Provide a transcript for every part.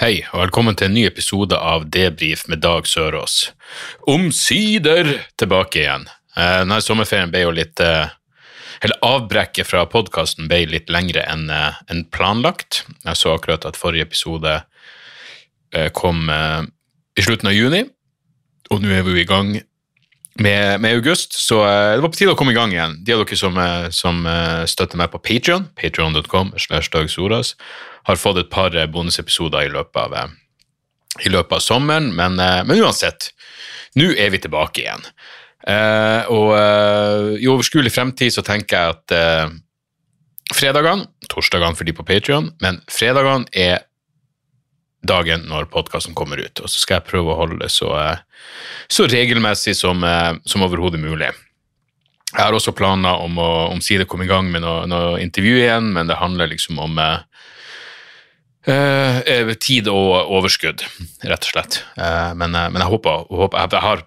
Hei, og velkommen til en ny episode av Debrif med Dag Sørås. Omsider tilbake igjen. Eh, Denne sommerferien ble jo litt Hele avbrekket fra podkasten ble litt lengre enn eh, planlagt. Jeg så akkurat at forrige episode eh, kom eh, i slutten av juni, og nå er vi jo i gang med, med august, så eh, det var på tide å komme i gang igjen. De av dere som, eh, som eh, støtter meg på Patreon, patreon.com, slash Dag Soras, har fått et par eh, bonusepisoder i løpet av, eh, i løpet av sommeren, men, eh, men uansett, nå er vi tilbake igjen. Eh, og eh, i overskuelig fremtid så tenker jeg at eh, fredagene, torsdagene for de på Patreon, men fredagene er dagen når podkasten kommer ut, og så skal jeg prøve å holde det så, så regelmessig som, som overhodet mulig. Jeg har også planer om å omsider komme i gang med noe, noe intervju igjen, men det handler liksom om eh, tid og overskudd, rett og slett. Eh, men, eh, men jeg håper, håper jeg har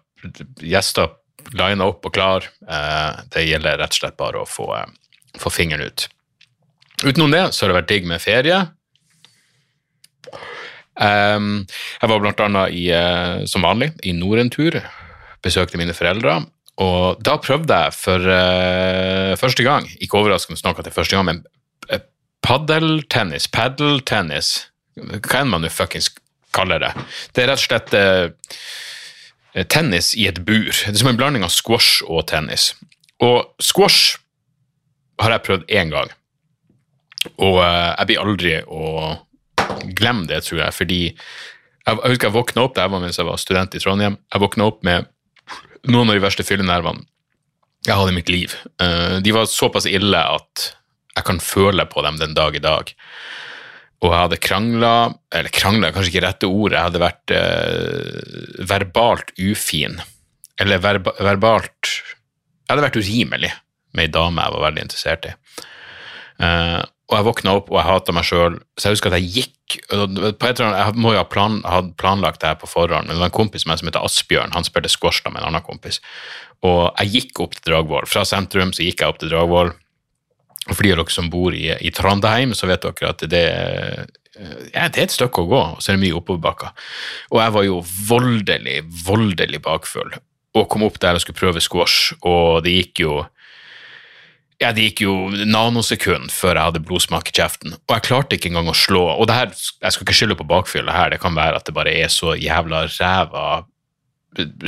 gjester lina opp og klar. Eh, det gjelder rett og slett bare å få, eh, få fingeren ut. Utenom det så har det vært digg med ferie. Um, jeg var blant annet i, uh, som vanlig i Nordentur, besøkte mine foreldre, og da prøvde jeg for uh, første gang, ikke overraskende nok at det er første gang, men uh, paddeltennis, paddeltennis, hva enn man nå fuckings kaller det. Det er rett og slett eh, tennis i et bur. Det er som en blanding av squash og tennis. Og squash har jeg prøvd én gang, og eh, jeg blir aldri å glemme det, tror jeg, fordi jeg, jeg husker jeg våkna opp, det var mens jeg var student i Trondheim, jeg våkna opp med noen av de verste fyllenervene jeg hadde i mitt liv. Eh, de var såpass ille at jeg kan føle på dem den dag i dag. Og jeg hadde krangla, eller krangla er kanskje ikke rette ordet, jeg hadde vært eh, verbalt ufin. Eller verba, verbalt Jeg hadde vært urimelig med ei dame jeg var veldig interessert i. Eh, og jeg våkna opp, og jeg hata meg sjøl, så jeg husker at jeg gikk annet, Jeg må jo ha plan, planlagt det her på forhånd, men det var en kompis med meg som heter Asbjørn, han spilte squash med en annen kompis. Og jeg gikk opp til Dragvoll. Fra sentrum så gikk jeg opp til Dragvoll. Og for de av dere som bor i, i Trondheim, så vet dere at det, ja, det er et stykke å gå, og så er det mye oppoverbakker. Og jeg var jo voldelig, voldelig bakfull og kom opp der og skulle prøve squash, og det gikk jo ja, det gikk jo nanosekund før jeg hadde blodsmak i kjeften, og jeg klarte ikke engang å slå. Og det her, jeg skal ikke skylde på bakfylla her, det kan være at det bare er så jævla ræva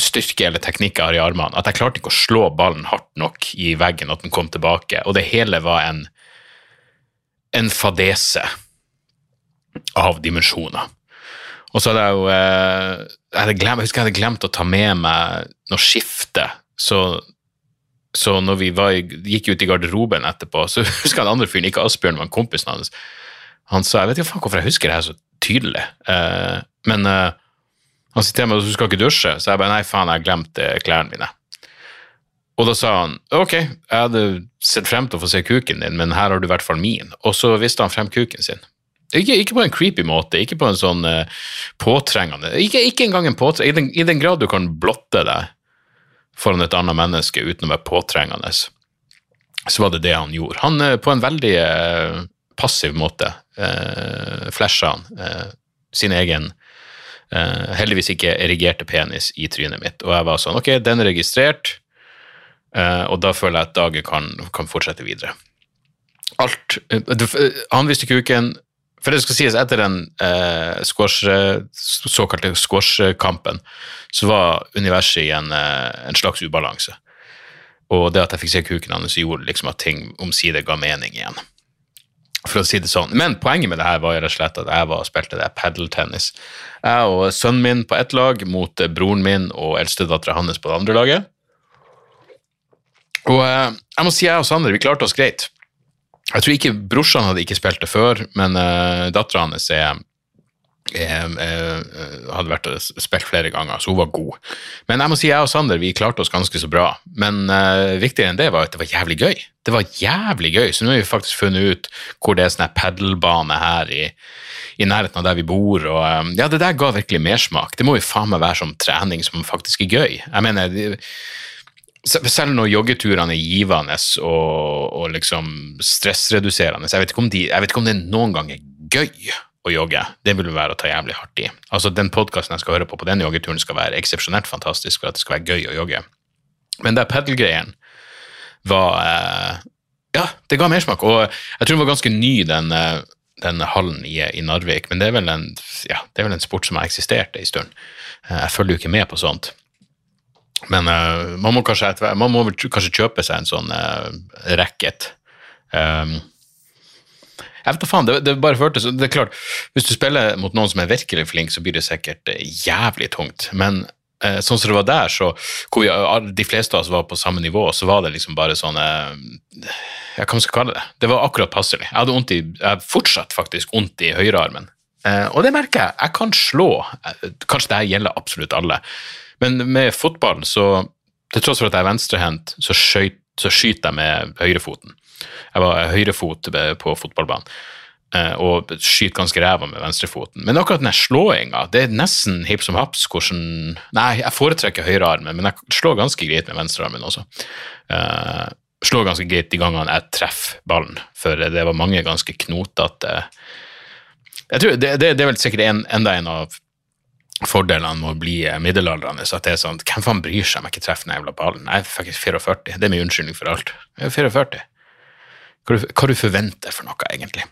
styrke eller teknikk jeg har i armene, at jeg klarte ikke å slå ballen hardt nok i veggen at den kom tilbake, og det hele var en, en fadese av dimensjoner. Og så hadde jeg jo eh, jeg, glemt, jeg husker jeg hadde glemt å ta med meg noe skifte, så, så når vi var, gikk ut i garderoben etterpå, så husker jeg den andre fyren, ikke Asbjørn, men kompisen hans, han sa Jeg vet ikke hvorfor jeg husker det her så tydelig, eh, men eh, han sier til meg at du skal ikke dusje, så jeg bare nei, faen, jeg har glemt eh, klærne mine. Og da sa han ok, jeg hadde sett frem til å få se kuken din, men her har du i hvert fall min. Og så viste han frem kuken sin. Ikke, ikke på en creepy måte, ikke på en sånn eh, påtrengende Ikke, ikke engang en påtrengende I, I den grad du kan blotte deg foran et annet menneske uten å være påtrengende, så var det det han gjorde. Han eh, på en veldig passiv måte eh, flasha han sin egen eh, heldigvis ikke erigerte penis i trynet mitt. Og jeg var sånn, ok, den er registrert, eh, og da føler jeg at dagen kan, kan fortsette videre. Alt, eh, eh, han visste kuken, for det skal sies, etter den eh, squash, såkalte squash-kampen, så var universet i en, eh, en slags ubalanse. Og det at jeg fikk se kuken hans, gjorde liksom at ting omsider ga mening igjen for å si det sånn. Men poenget med det her var jo rett og slett at jeg var og spilte det padeltennis. Jeg og sønnen min på ett lag mot eh, broren min og eldstedattera hans på det andre laget. Og eh, jeg må si jeg og Sander vi klarte oss greit. Jeg tror ikke brorsan hadde ikke spilt det før, men uh, dattera hans er eh, eh, hadde vært spilt flere ganger, så hun var god. Men jeg må si jeg og Sander vi klarte oss ganske så bra. Men uh, viktigere enn det var at det var jævlig gøy. Det var jævlig gøy, så nå har vi faktisk funnet ut hvor det er sånn padelbane her i, i nærheten av der vi bor. Og um, ja, det der ga virkelig mersmak. Det må jo faen meg være som trening som faktisk er gøy. Jeg mener, selv når joggeturene er givende og, og liksom stressreduserende, jeg vet, de, jeg vet ikke om det noen gang er gøy å jogge. Det vil være å ta jævlig hardt i. Altså, Den podkasten jeg skal høre på på den joggeturen, skal være eksepsjonelt fantastisk for at det skal være gøy å jogge. Men det pedalgreien var eh, Ja, det ga mersmak. Og jeg tror den var ganske ny, den, eh, den hallen i, i, Narvik, men det er, en, ja, det er vel en sport som har eksistert en stund. Eh, jeg følger jo ikke med på sånt. Men uh, man, må kanskje, man, må kanskje, kjøpe seg en sånn uh, racket. Um, jeg vet da faen, det, det bare føltes Det er klart, hvis du spiller mot noen som er virkelig flink, så blir det sikkert uh, jævlig tungt. Men eh, sånn som det var der, så hvor vi, de fleste av oss var på samme nivå, så var det liksom bare sånn Ja, hva skal skal kalle det? Det var akkurat passelig. Jeg hadde i, jeg fortsatt faktisk vondt i høyrearmen. og det merker jeg. Jeg kan slå. Kanskje det gjelder absolutt alle. Men med fotball, så til tross for at jeg er venstrehendt, så, så skyter jeg med høyrefoten. Jeg var høyrefot på fotballbanen eh, og skyter ganske ræva med venstrefoten. Men akkurat den slåinga, det er nesten hipp som haps hvordan Nei, jeg foretrekker høyrearmen, men jeg slår ganske greit med venstrearmen også. Uh, slår ganske greit de gangene jeg treffer ballen, for det var mange ganske knotete Jeg tror det, det, det, er vel sikkert en, enda en av fordelene med å bli middelaldrende. Så at det er sånn, Hvem faen bryr seg om jeg ikke treffer den jævla ballen? Jeg er faktisk 44. Det er min unnskyldning for alt. Jeg er 44. Hva du, hva du forventer for noe, egentlig?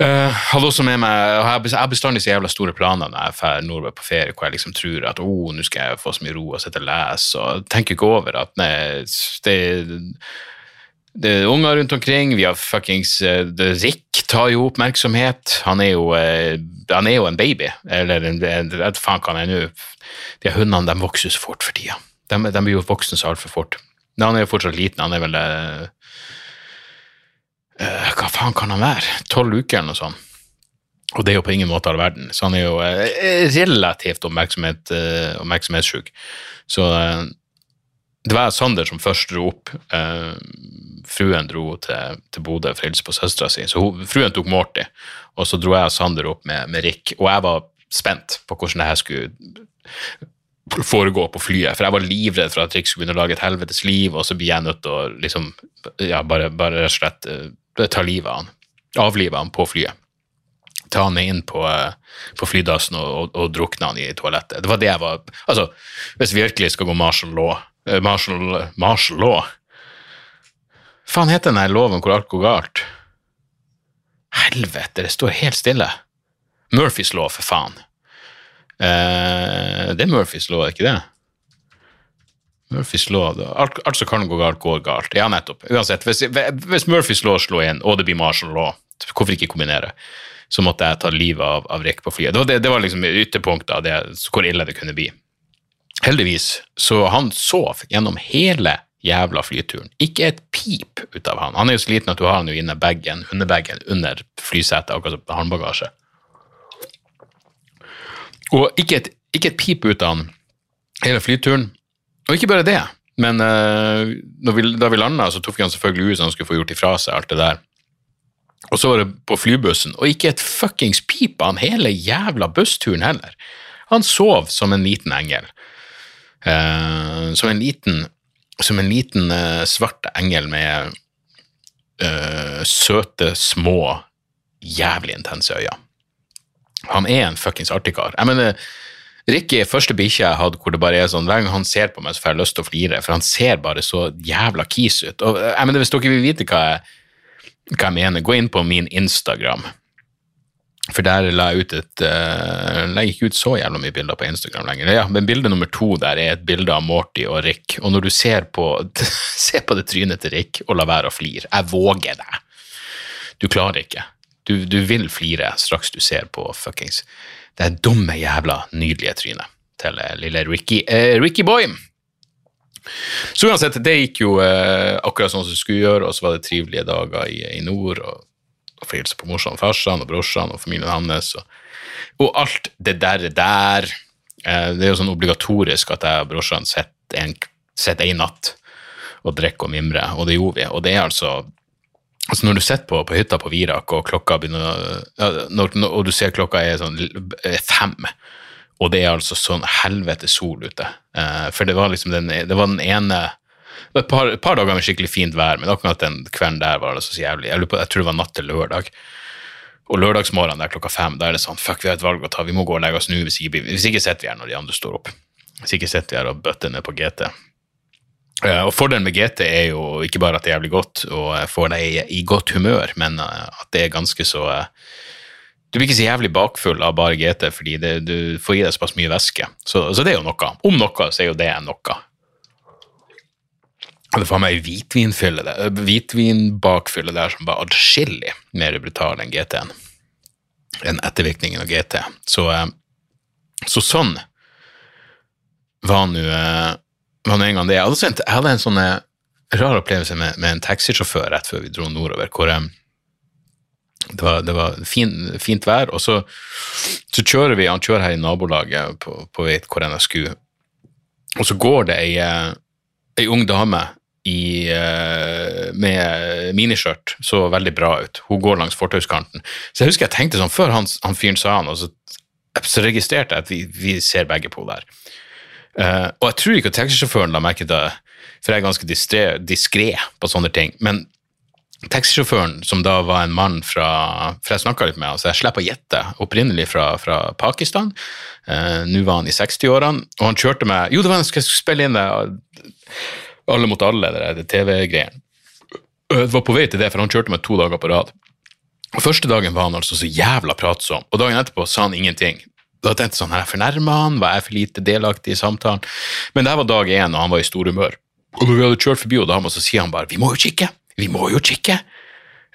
Uh, hadde også med meg, Jeg har bestandig så jævla store planer når jeg drar nordover på ferie, hvor jeg liksom tror at oh, nå skal jeg få så mye ro og sitte og lese, og tenker ikke over at nei, det det er unger rundt omkring. Vi har fuckings uh, Rick tar jo oppmerksomhet. Han er jo, uh, han er jo en baby. Eller vet faen hva han er nå. De hundene de vokser så fort for tida. De, de blir jo voksne så altfor fort. Men han er jo fortsatt liten. Han er vel uh, Hva faen kan han være? Tolv uker eller noe sånt. Og det er jo på ingen måte all verden. Så han er jo relativt oppmerksomhet, oppmerksomhetssjuk. Så det var Sander som først dro opp. Fruen dro til, til Bodø for å hilse på søstera si. Så hun, fruen tok Morty, og så dro jeg og Sander opp med, med, Rick. Og jeg var spent på hvordan det her skulle foregå på flyet, for jeg var livredd for at Rick skulle begynne å lage et helvetes liv, og så blir jeg nødt til å liksom, ja, bare, bare rett og slett uh, ta livet av han. Avlive han på flyet. Ta han inn på, uh, på flydassen og, og, og drukne han i toalettet. Det var det jeg var Altså, hvis vi virkelig skal gå martial law Marshall martial, law. Faen heter den loven hvor alt går galt? Helvete, det står helt stille. Murphys law, for faen. Eh, det er Murphys law, er ikke det? Murphys lov alt, alt, som kan gå galt, går galt. Ja, nettopp. Uansett, hvis, hvis Murphys lov slår inn, og det blir martial law, hvorfor ikke kombinere? Så måtte jeg ta livet av, av Rick på flyet. Det var, det, det var liksom ytterpunktet av det, hvor ille det kunne bli. Heldigvis, så han sov gjennom hele jævla flyturen. Ikke et pip ut av han. Han er jo så liten at du har han jo inne bagen, hundebagen under flysetet, akkurat som håndbagasje. Og ikke et, ikke et, pip ut av han hele flyturen. Og ikke bare det, men uh, vi, da vi landa, så tok han selvfølgelig ut så han skulle få gjort ifra seg alt det der. Og så var det på flybussen, og ikke et fuckings pip av han hele jævla bussturen heller. Han sov som en liten engel. Uh, som en liten, som en liten uh, svart engel med uh, søte, små, jævlig intense øyne. Han er en fuckings artig kar. Jeg mener, Ricky er første bikkja jeg hadde hvor det bare er sånn, hver gang han ser på meg, så får jeg lyst til å flire, for han ser bare så jævla kis ut. Og, jeg mener, Hvis dere vil vite hva jeg, hva jeg mener, gå inn på min Instagram. For der la jeg ut et uh, legger jeg ikke ut så jævla mye bilder på Instagram lenger. Ja, men bilde nummer to der er et bilde av Morty og Rick, og når du ser på, ser på det trynet til Rick og la være å flire Jeg våger deg. Du klarer ikke. Du, du vil flire straks du ser på fuckings det dumme, jævla nydelige trynet til uh, lille Ricky, eh, Ricky Boy. Så uansett, det gikk jo akkurat sånn som det skulle gjøre, og så var det trivelige dager i, i nord. og og få hilse på morsan og farsan og brorsan og familien hans. Og, og alt det der. der. Eh, det er jo sånn obligatorisk at jeg og brorsan sitter en natt og drikker og mimrer, og det gjorde vi. Og det er altså Altså Når du sitter på, på, hytta på Virak og begynner når, når, og du ser klokka er sånn fem, og det er altså sånn helvete sol ute uh, For det var liksom den, det var den ene et par, et par, dager med skikkelig fint vær, men akkurat den kvelden der var det så jævlig. Jeg, på, jeg tror det var natt til lørdag. Og lørdagsmorgenen der klokka fem, da er det sånn fuck, vi har et valg å ta, vi må gå og legge oss nå hvis ikke, hvis ikke sitter vi her når de andre står opp. Hvis ikke sitter vi her og bøtter ned på GT. Eh, og Fordelen med GT er jo ikke bare at det er jævlig godt og får deg i, godt humør, men eh, at det er ganske så eh, Du blir ikke så jævlig bakfull av bare GT, fordi det, du får i deg såpass mye væske. Så, så, det er jo noe. Om noe, så er jo det noe. Det er faen meg hvitvinfylle der, hvitvinbakfylle der som var adskillig mer brutal enn GT-en. Enn ettervirkningen av GT. Så, så sånn var nå nå en gang det. Jeg hadde, jeg hadde en sånn eh, rar opplevelse med, med, en taxisjåfør rett før vi dro nordover, hvor jeg, eh, det var, det var fin, fint vær, og så, så, kjører vi, han kjører her i nabolaget på, på vei hvor jeg skulle, og så går det ei, eh, ei ung dame i, med miniskjørt, så veldig bra ut. Hun går langs fortauskanten. Så jeg husker jeg tenkte sånn, før han, han fyren sa han, og så, så registrerte jeg at vi, vi ser begge på der. Uh, og jeg tror ikke at taxisjåføren la merke til det, for jeg er ganske diskré på sånne ting. Men taxisjåføren, som da var en mann fra For jeg snakka litt med ham, så jeg slipper å gjette. Opprinnelig fra, fra Pakistan. Uh, Nå var han i 60-årene, og han kjørte meg Jo, det var han skulle spille inn det Alle mot alle, det TV-greien. Jeg var på vei til det, for han kjørte meg to dager på rad. Første dagen var han altså så jævla pratsom, og dagen etterpå sa han ingenting. Da tenkte jeg sånn, Har jeg fornærma han? Var jeg for lite delaktig i samtalen? Men det var dag én, og han var i stor humør. Og når vi hadde kjørt forbi dama, så sier han bare 'vi må jo kikke', vi må jo kikke'.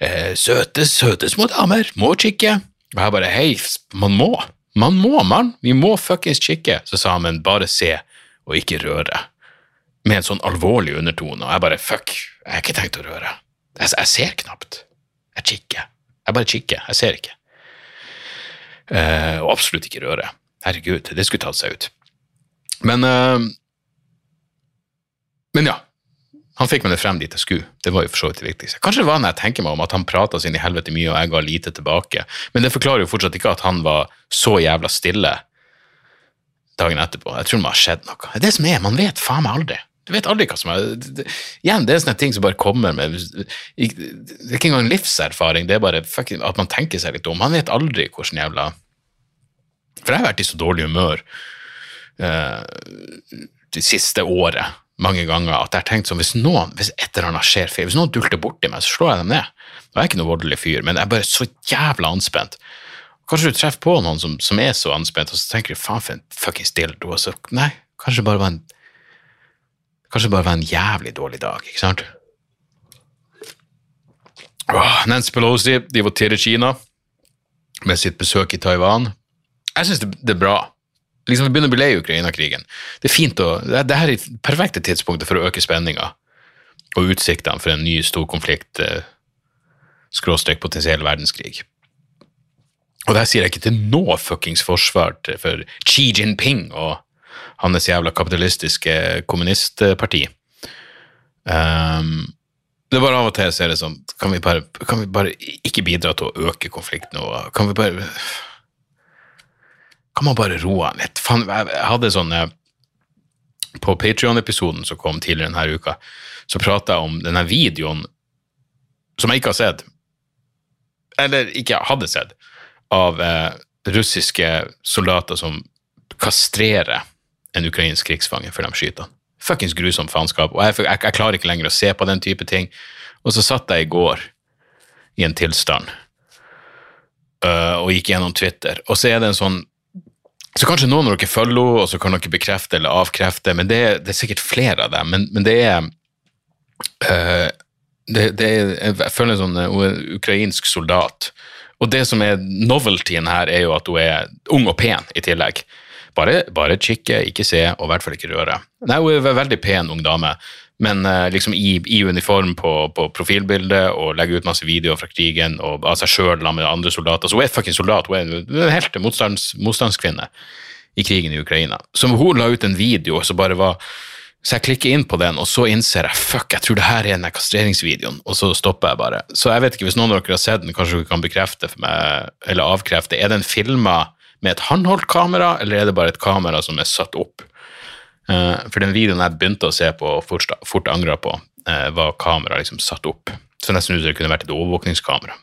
Eh, søte, søte små damer, må kikke. Og jeg bare 'hei, man må'. Man må, mann. Vi må fuckings kikke. Så sa han 'men bare se og ikke røre'. Med en sånn alvorlig undertone. Og jeg bare 'fuck, jeg har ikke tenkt å røre'. Jeg, jeg ser knapt. Jeg kikker. Jeg bare kikker. Jeg ser ikke. Uh, og absolutt ikke røre. Herregud, det skulle tatt seg ut. Men uh, Men ja. Han fikk meg det frem dit jeg skulle. Det var jo for så vidt det viktigste. Kanskje det var når jeg tenker meg om at han prata sin i helvete mye, og jeg ga lite tilbake. Men det forklarer jo fortsatt ikke at han var så jævla stille dagen etterpå. Jeg tror det må ha skjedd noe. Det er det som er, man vet faen meg aldri. Du vet aldri hva som er Igjen, det er sånne ting som bare kommer med Det er ikke engang livserfaring, det er bare at man tenker seg litt om. Man vet aldri hvordan jævla For jeg har vært i så dårlig humør uh, det siste året mange ganger at jeg har tenkt sånn hvis noen, hvis et eller annet skjer feil, hvis noen dulter borti meg, så slår jeg dem ned. Jeg er ikke noe voldelig fyr, men jeg er bare så jævla anspent. Kanskje du treffer på noen som, som er så anspent, og så tenker du faen for en fuckings dildo, og så nei, kanskje det bare var en Kanskje bare var en jævlig dårlig dag, ikke sant? Nancy Pelosi de voterer Kina med sitt besøk i Taiwan. Jeg syns det, det, er bra. Liksom, Vi begynner å bli lei Ukraina-krigen. Det er fint å, det, det her er det perfekte tidspunktet for å øke spenninga og utsiktene for en ny storkonflikt, eh, skråstrek potensiell verdenskrig. Og det her sier jeg ikke til noe fuckings forsvar for Xi Jinping og hans jævla kapitalistiske kommunistparti. Um, det er bare av og til så er det sånn kan vi, bare, kan vi bare ikke bidra til å øke konflikten? Og kan vi bare Kan man bare roe han litt? Fan, jeg hadde sånn eh, På Patrion-episoden som kom tidligere denne uka, så prata jeg om denne videoen som jeg ikke har sett, eller ikke hadde sett, av eh, russiske soldater som kastrerer en ukrainsk krigsfange før de skyter han. Fuckings grusomt faenskap. Og jeg, jeg, jeg, klarer ikke lenger å se på den type ting. Og så satt jeg i går i en tilstand uh, og gikk gjennom Twitter, og så er det en sånn så kanskje noen av dere følger henne, og så kan dere bekrefte eller avkrefte, men det, det er sikkert flere av dem. Men, men det er uh, det, det, Jeg føler en sånn uh, ukrainsk soldat. Og det som er noveltyen her, er jo at hun er ung og pen i tillegg. Bare, bare kikke, ikke se, og i hvert fall ikke røre. Nei, Hun er en veldig pen ung dame, Men eh, liksom i, i uniform på, på profilbildet og legger ut masse videoer fra krigen og av seg sjøl med andre soldater. Så hun er fucking soldat, hun er en helt motstands, motstandskvinne i krigen i Ukraina. Så hun la ut en video som bare var Så jeg klikker inn på den, og så innser jeg fuck, jeg tror det her er den kastreringsvideoen, og så stopper jeg bare. Så jeg vet ikke, hvis noen av dere har sett den, kanskje dere kan bekrefte for meg, eller avkrefte. Er den filma med et håndholdt kamera, eller er det bare et kamera som er satt opp? Eh, for den videoen jeg begynte å se på og fort, fort angra på, eh, var kamera liksom satt opp. Så nesten ut som det kunne vært et overvåkningskamera.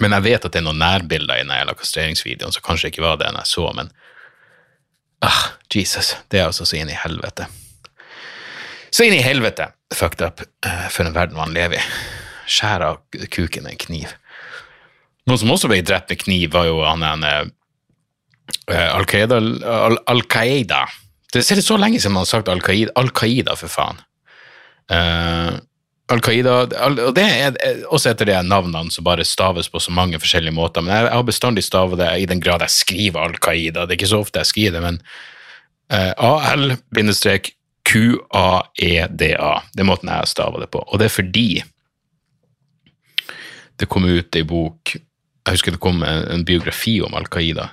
Men jeg vet at det er noen nærbilder i den kastreringsvideoen, så kanskje det ikke var det jeg så, men ah, Jesus, det er altså så inn i helvete. Så inn i helvete, fucked up, eh, for en verden man lever i. Skjære av kuken en kniv. Noen som også ble drept med kniv, var jo han en Al-Qaida Al Al Qaida. Det er så lenge siden man har sagt Al-Qaida, Al-Qaida for faen. Uh, Al-Qaida al Og det er også etter de navnene som bare staves på så mange forskjellige måter. Men jeg, jeg har bestandig stavet det i den grad jeg skriver Al-Qaida. Det er ikke så ofte jeg skriver det, men uh, AL-QAEDA. Det er måten jeg staver det på. Og det er fordi det kom ut ei bok Jeg husker det kom en, en biografi om Al Qaida,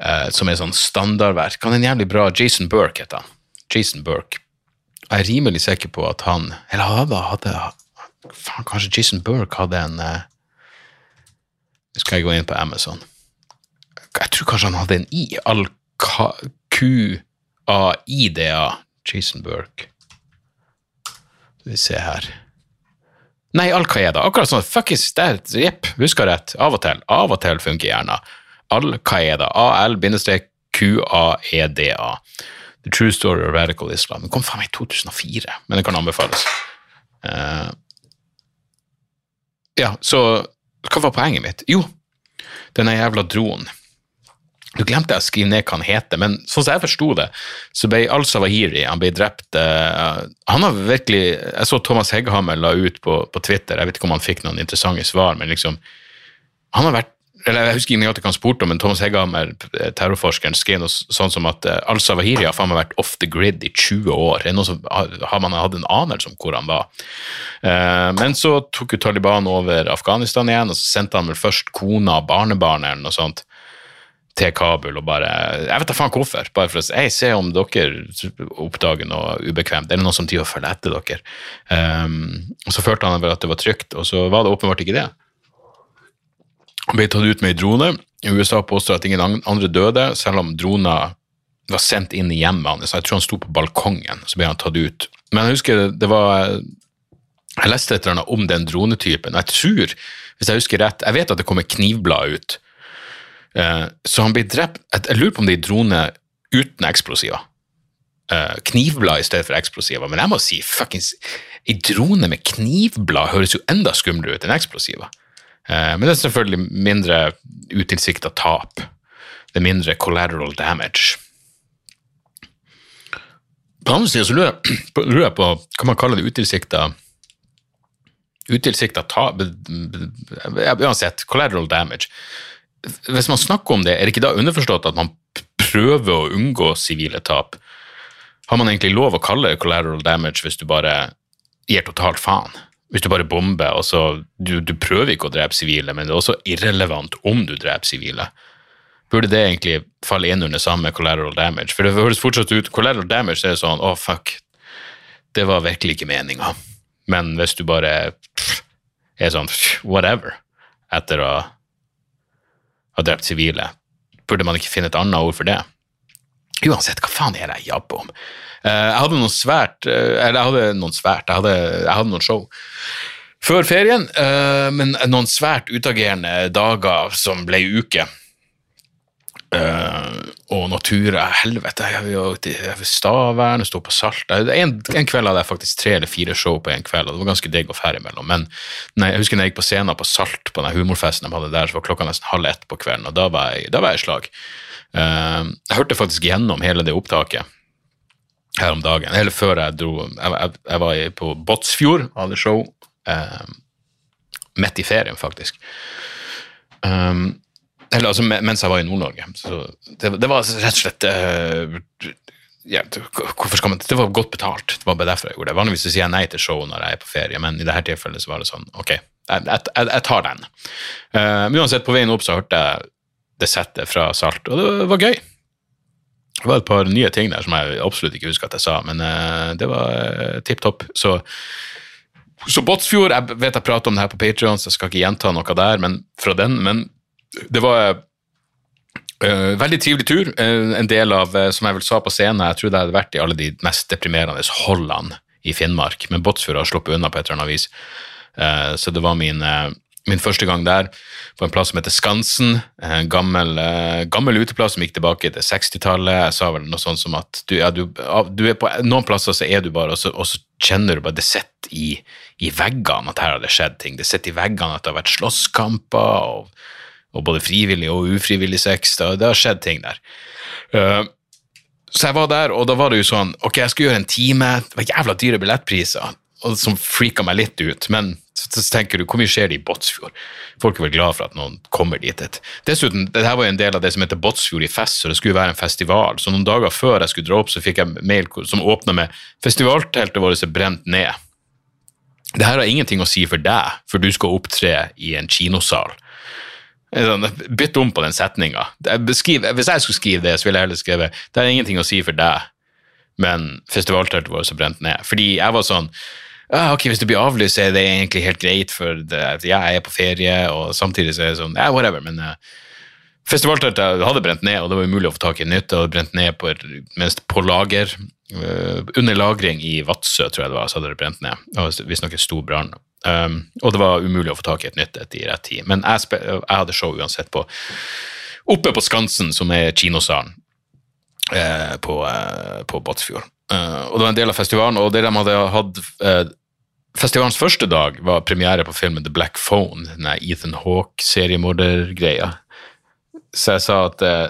eh, som er sånn standardverk. Han er en jævlig bra Jason Burke, heter han. Jason Burke. Jeg er rimelig sikker på at han Eller hadde, hadde faen, Kanskje Jason Burke hadde en eh, Skal jeg gå inn på Amazon? Jeg tror kanskje han hadde en i. Al-Q-A-I-D-A. Jason Burke. Skal vi se her. Nei, Al Qaida. Akkurat sånn. Fuckings jepp, husker rett. Av og til. Av og til funker gjerne. Al Qaida. A-L-Q-A-E-D-A. The True Story of Radical Islam. Den kom faen meg i 2004, men det kan anbefales. Uh, ja, så hva var poenget mitt? Jo, denne jævla dronen. Du glemte jeg å skrive ned hva han heter, men sånn som jeg forsto det, så ble Al-Sawahiri han ble drept uh, Han har virkelig Jeg så Thomas Hegghammer la ut på, på, Twitter, jeg vet ikke om han fikk noen interessante svar, men liksom Han har vært eller Jeg husker ikke at han spurte om, men Thomas Hegghammer, terrorforskeren, skrev noe sånn som at uh, Al-Sawahiri har faen meg vært off the grid i 20 år. Er noe som, har man hatt en anelse om hvor han var? Uh, men så tok jo Taliban over Afghanistan igjen, og så sendte han vel først kona og barnebarnet eller noe sånt til Kabul og bare Jeg vet da faen hvorfor. Bare for å si se om dere oppdager noe ubekvemt. Er det noen som driver og følger etter dere? Og Så følte han vel at det var trygt, og så var det åpenbart ikke det. Ble tatt ut med ei drone. USA påstår at ingen andre døde, selv om droner var sendt inn i hjemmet hans. Jeg tror han sto på balkongen, så ble han tatt ut. Men jeg husker det var Jeg leste et eller annet om den dronetypen. Jeg tror, hvis jeg husker rett Jeg vet at det kommer knivblad ut Eh, så han blir drept Jeg lurer på om det er drone uten eksplosiver. Eh, knivblad i stedet for eksplosiver. Men jeg må si fuckings Ei drone med knivblad høres jo enda skumlere ut enn eksplosiver. Eh, men det er selvfølgelig mindre utilsikta tap. Det er mindre collateral damage. På andre sida så lurer jeg, lurer på hva man kaller det utilsikta Utilsikta tap Uansett, collateral damage hvis man snakker om det, er det ikke da underforstått at man prøver å unngå sivile tap? Har man egentlig lov å kalle det collateral damage hvis du bare gir totalt faen? Hvis du bare bomber, og så du, du prøver ikke å drepe sivile, men det er også irrelevant om du dreper sivile. Burde det egentlig falle inn under samme collateral damage? For det høres fortsatt ut Collateral damage er sånn å, oh, fuck, det var virkelig ikke meninga. Men hvis du bare er sånn whatever etter å ha drept sivile. Burde man ikke finne et annet ord for det? Uansett, hva faen er det jeg jabber om? Eh, jeg hadde noen svært eh, Eller jeg hadde noen svært, jeg hadde, jeg hadde noen show før ferien, eh, men noen svært utagerende dager som ble uke. Uh, og natura, helvete, jeg var Stavern, sto på Salt en, en, kveld hadde jeg faktisk tre eller fire show på en kveld, og det var ganske digg å fære imellom. Men nei, jeg husker når jeg gikk på scenen på Salt, på den humorfesten de hadde der, så var klokka nesten halv ett på kvelden, og da var jeg, i slag. Jeg hørte faktisk gjennom hele det opptaket her om dagen, eller før jeg dro Jeg, jeg, jeg var på Båtsfjord, hadde show, uh, midt i ferien, faktisk. Um, eller altså mens jeg var i Nord-Norge. Det, det, var rett og slett uh, ja, hvorfor skal man, det var godt betalt. Det var bare derfor jeg gjorde det. Vanligvis sier jeg nei til show når jeg er på ferie, men i dette tilfellet så var det sånn, ok, jeg, jeg, jeg, tar den. Uh, uansett, på veien opp så hørte jeg det settet fra Salt, og det var gøy. Det var et par nye ting der som jeg absolutt ikke husker at jeg sa, men uh, det var uh, tipp topp. Så, så Båtsfjord, jeg vet jeg prater om det her på Patreon, så jeg skal ikke gjenta noe der, men fra den, men det var uh, veldig trivelig tur. Uh, en del av, som jeg vel sa på scenen, jeg tror det hadde vært i alle de mest deprimerende holdene i Finnmark, men Båtsfjord har sluppet unna på et eller annet vis. Så det var min, min første gang der, på en plass som heter Skansen. En gammel, eh, gammel uteplass som gikk tilbake til 60-tallet. Jeg sa vel noe sånt som at du, ja, du, du på noen plasser så er du bare, og så, og så kjenner du bare det sitter i, i veggene at her har det skjedd ting. Det sitter i veggene at det har vært slåsskamper, og, og både frivillig og ufrivillig sex. Det, det har skjedd ting der. Uh, så jeg var der, og da var det jo sånn Ok, jeg skulle gjøre en time. Det var jævla dyre billettpriser, som freaka meg litt ut. Men så, tenker du, hvor mye skjer det i Båtsfjord? Folk er vel glad for at noen kommer dit. Et. Dessuten, det her var en del av det som heter Båtsfjord i fest, så det skulle være en festival. Så noen dager før jeg skulle dra opp, så fikk jeg mail som åpna med 'Festivalteltet vårt er brent ned'. Det her har ingenting å si for deg, for du skal opptre i en kinosal. Sånn, Bytt om på den setninga. Hvis jeg skulle skrive det, så ville jeg heller skrevet det har ingenting å si for deg, men festivalteltet vårt er brent ned. Fordi jeg var sånn ja, ok, Hvis det blir avlyst, så er det egentlig helt greit, for det, jeg er på ferie, og samtidig så er det sånn ja, whatever. Men uh, festivalteltet hadde brent ned, og det var umulig å få tak i nytt. Det hadde brent ned på, mest på lager. uh, under lagring i Vadsø, tror jeg det var, så hadde det brent ned. Visstnok en stor brann. Um, og det var umulig å få tak i et nytt et i rett tid. Men jeg, jeg hadde show uansett på oppe på Skansen, som er kinosalen eh, på, eh, på Båtsfjord. Eh, og det var en del av festivalen, og det de hadde hatt eh, Festivalens første dag var premiere på filmen The Black Phone, den Ethan Hawke-seriemordergreia. Så jeg sa at eh,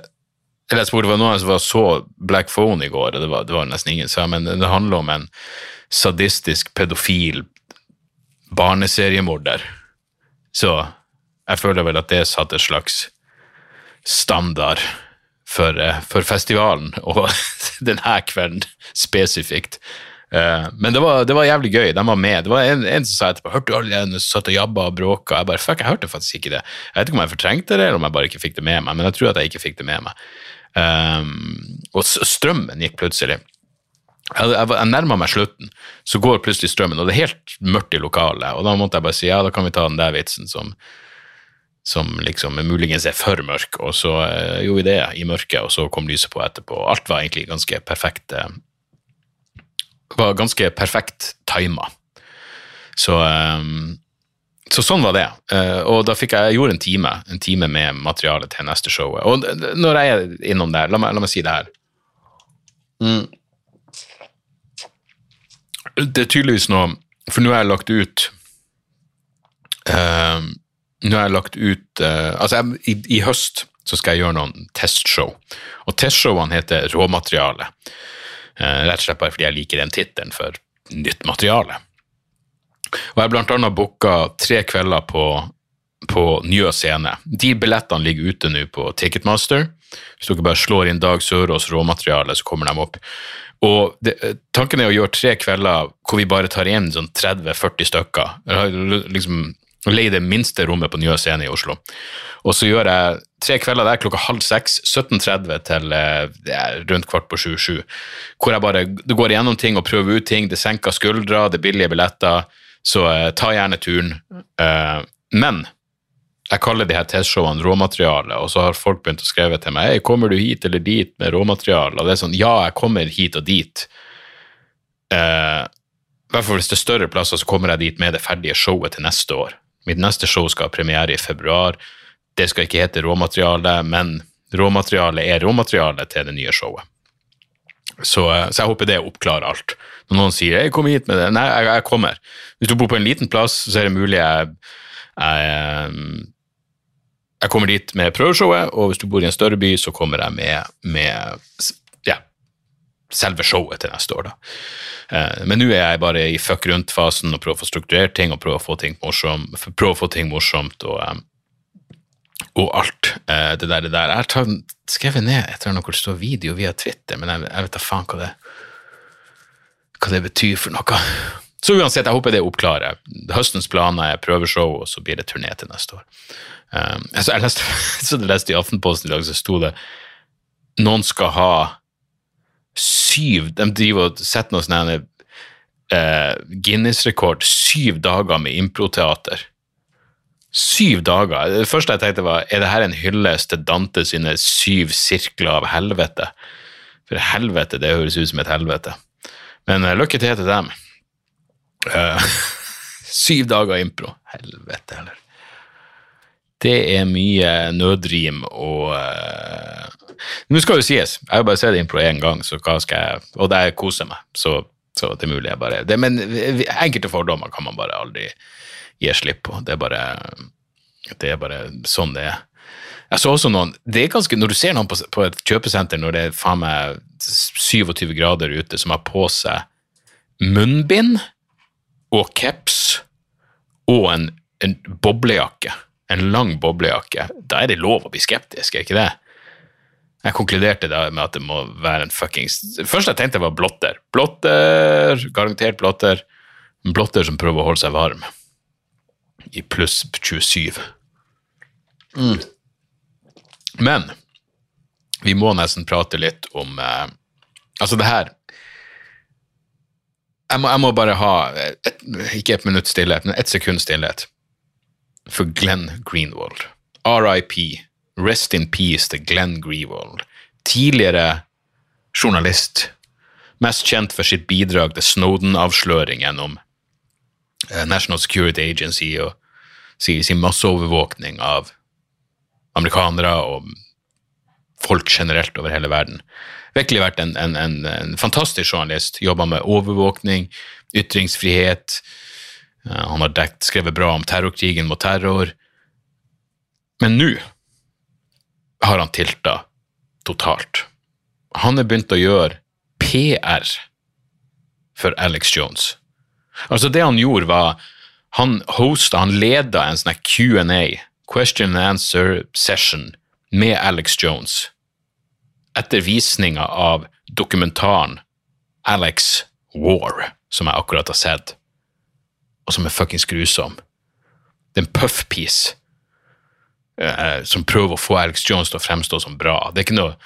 Eller jeg spurte det var noen som var så Black Phone i går, og det var, det var nesten ingen Så, men det handler om en sadistisk pedofil barneseriemorder. Så jeg føler vel at det satte et slags standard for, eh, for festivalen, og denne kvelden spesifikt. Eh, Men det var, det var jævlig gøy, de var med. Det var en, en som sa etterpå hørte du alle de satt og jabba og bråka? Jeg bare, fuck, jeg hørte faktisk ikke det. Jeg vet ikke om jeg fortrengte det, eller om jeg bare ikke fikk det med meg, men jeg tror at jeg ikke fikk det med meg. Um, og strømmen gikk plutselig. Jeg, jeg, jeg nærma meg slutten, så går plutselig strømmen, og det er helt mørkt i lokalet. Og da måtte jeg bare si ja, da kan vi ta den der vitsen som, som liksom muligens er for mørk. Og så eh, gjorde vi det i mørket, og så kom lyset på etterpå. Alt var egentlig ganske perfekt. Eh, var ganske perfekt tima. Så, eh, så sånn var det. Eh, og da fikk jeg, jeg gjorde en time, en time med materiale til neste show. Og når jeg er innom der, la meg, la meg si det her. Mm. Det er tydeligvis noe For nå har jeg lagt ut uh, Nå har jeg lagt ut uh, Altså, jeg, i, i høst så skal jeg gjøre noen testshow. Og testshowene heter Råmateriale. Eh, rett og slett bare fordi jeg liker den tittelen for nytt materiale. Og jeg har annet booka tre kvelder på, på Njø scene. De billettene ligger ute nå på Ticketmaster. Hvis dere bare slår inn Dag Sørås råmateriale, så kommer de opp. Og det, tanken er å gjøre tre kvelder hvor vi bare tar inn sånn 30-40 stykker. Liksom Leie det minste rommet på Njø scene i Oslo. Og så gjør jeg tre kvelder der klokka halv seks, 17.30 til eh, rundt kvart på sju-sju. Hvor jeg bare går igjennom ting og prøver ut ting. Det senker skuldre, det er billige billetter. Så eh, ta gjerne turen. Eh, men jeg kaller de her testshowene råmateriale, og så har folk begynt å skrive til meg «Hei, kommer du hit eller dit med råmateriale. Og det er sånn ja, jeg kommer hit og dit. Eh, hvert fall hvis det er større plasser, så kommer jeg dit med det ferdige showet til neste år. Mitt neste show skal ha premiere i februar. Det skal ikke hete råmateriale, men råmateriale er råmateriale til det nye showet. Så, så jeg håper det oppklarer alt. Når noen sier 'jeg kom hit med det', nei, jeg, jeg kommer. Hvis du bor på en liten plass, så er det mulig jeg, jeg, jeg kommer dit med prøveshowet, og hvis du bor i en større by, så kommer jeg med, med ja, selve showet til neste år. da. Eh, Men nå er jeg bare i fuck rundt-fasen og prøver å få strukturert ting og prøver å få ting morsomt, prøver å få ting morsomt og, eh, og alt eh, det der. Det der. Jeg har skrevet ned et eller annet hvor det står video via Twitter, men jeg, jeg vet da faen hva det, hva det betyr for noe. Så uansett, jeg håper det oppklarer. Høstens planer er prøveshow, og så blir det turné til neste år. Um, altså, jeg leste, så jeg leste i Aftenposten i dag, så sto det noen skal ha syv De driver og setter noe sånn uh, Guinness-rekord. Syv dager med improteater. Syv dager. Det første jeg tenkte var, er det her en hyllest til Dante sine syv sirkler av helvete? For helvete, det høres ut som et helvete. Men uh, lykke til til dem. Uh, syv dager impro. Helvete heller. Det er mye nødrim og uh, Nå skal jo sies, jeg har bare sett impro én gang, så hva skal jeg Og der koser meg, så, så det er mulig jeg bare det, Men enkelte fordommer kan man bare aldri gi slipp på. Det er bare, det er bare sånn det er. Jeg så også noen, det er ganske, Når du ser noen på, på et kjøpesenter når det er faen meg 27 grader ute, som har på seg munnbind og caps og en, en boblejakke en lang boblejakke, da er det lov å bli skeptisk, er ikke det? Jeg konkluderte da med at det må være en fuckings Først jeg tenkte var blotter. Blotter, garantert blotter. Blotter som prøver å holde seg varm. I pluss 27. Mm. Men vi må nesten prate litt om eh, Altså, det her jeg må, jeg må bare ha et, ikke et minutt stillhet, men et sekund stillhet for Glenn Greenwald. RIP. Rest in peace til Glenn Greenwald. Tidligere journalist. Mest kjent for sitt bidrag til Snowden-avsløringen om eh, National Security Agency og sin masseovervåkning av amerikanere og folk generelt over hele verden. Virkelig vært en, en, en, en fantastisk journalist. Jobba med overvåkning, ytringsfrihet, Eh, han har dekt, skrevet bra om terrorkrigen mot terror. Men nå har han tilta totalt. Han har begynt å gjøre PR for Alex Jones. Altså, det han gjorde, var Han hosta, han leda en sånn Q&A, question and answer session, med Alex Jones etter visninga av dokumentaren Alex War, som jeg akkurat har sett og som er fuckings grusom. Det er en puffpiece eh, som prøver å få Alex Jones til å fremstå som bra. Det er ikke noe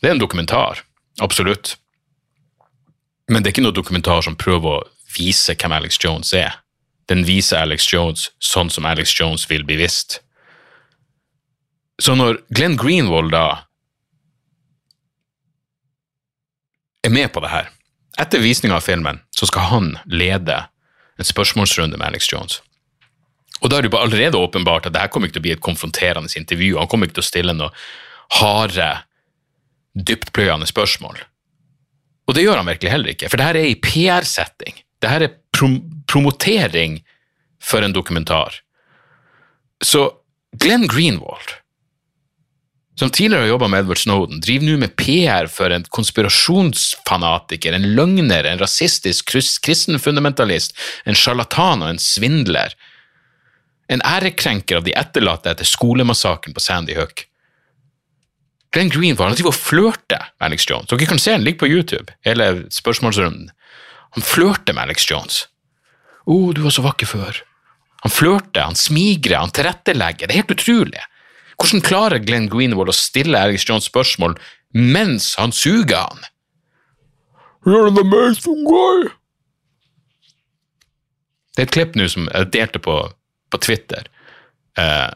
Det er en dokumentar, absolutt. Men det er ikke noe dokumentar som prøver å vise hvem Alex Jones er. Den viser Alex Jones sånn som Alex Jones vil bli visst. Så når Glenn Greenwald da er med på det her Etter visninga av filmen så skal han lede en spørsmålsrunde med Alex Jones. Og da er det jo allerede åpenbart at det her kommer ikke til å bli et konfronterende intervju. Han kommer ikke til å stille noe harde, dyptpløyende spørsmål. Og det gjør han virkelig heller ikke, for det her er i PR-setting. Det her er prom promotering for en dokumentar. Så Glenn Greenwald som tidligere har jobba med Edward Snowden, driver nå med PR for en konspirasjonsfanatiker, en løgner, en rasistisk kristenfundamentalist, en sjarlatan og en svindler. En ærekrenker av de etterlatte etter skolemassakren på Sandy Hook. Glenn Greenwald han driver og flørter med Alex Jones. Dere kan se den ligger på YouTube, hele spørsmålsrunden. Han flørter med Alex Jones. 'Å, oh, du var så vakker før.' Han flørter, han smigrer, han tilrettelegger. Det er helt utrolig. Hvordan klarer Glenn Greenwald å stille Alex Jones spørsmål mens han suger han? You're an amazing guy. Det er et klipp nå som jeg delte på, på Twitter, eh,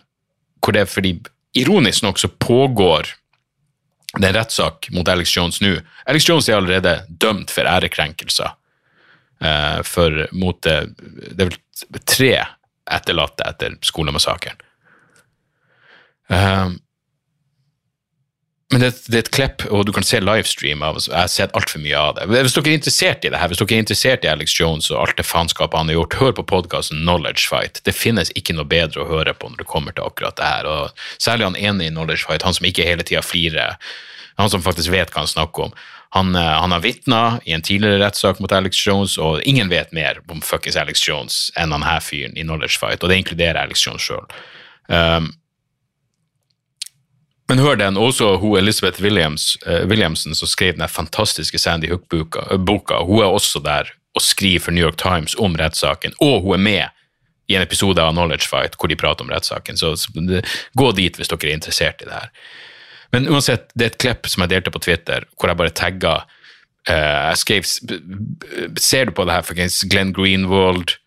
hvor det er fordi Ironisk nok så pågår det en rettssak mot Alex Jones nå. Alex Jones er allerede dømt for ærekrenkelser. Eh, for mot det, det er vel tre etterlatte etter skolemassakren. Um, men det, det, er et klipp, og du kan se livestream av Jeg har sett altfor mye av det. Hvis dere er interessert i det her, hvis dere er interessert i Alex Jones og alt det faenskapet han har gjort, hør på podkasten Knowledge Fight. Det finnes ikke noe bedre å høre på når det kommer til akkurat det her. og Særlig han ene i Knowledge Fight, han som ikke hele tida flirer. Han som faktisk vet hva han snakker om. Han, eh, han har vitna i en tidligere rettssak mot Alex Jones, og ingen vet mer om fuckings Alex Jones enn han her fyren i Knowledge Fight, og det inkluderer Alex Jones sjøl. Um, Men hør den, også hun Elizabeth Williams, uh, Williamson som skrev den fantastiske Sandy Hook-boka. eh, Hun er også der og skriver for New York Times om rettssaken, og hun er med i en episode av Knowledge Fight hvor de prater om rettssaken. Så så gå dit hvis dere er interessert i det her. Men uansett, det er et klipp som jeg delte på Twitter, hvor jeg bare tagga uh, Jeg skrev Ser du på det her, folkens? Glenn Greenwald,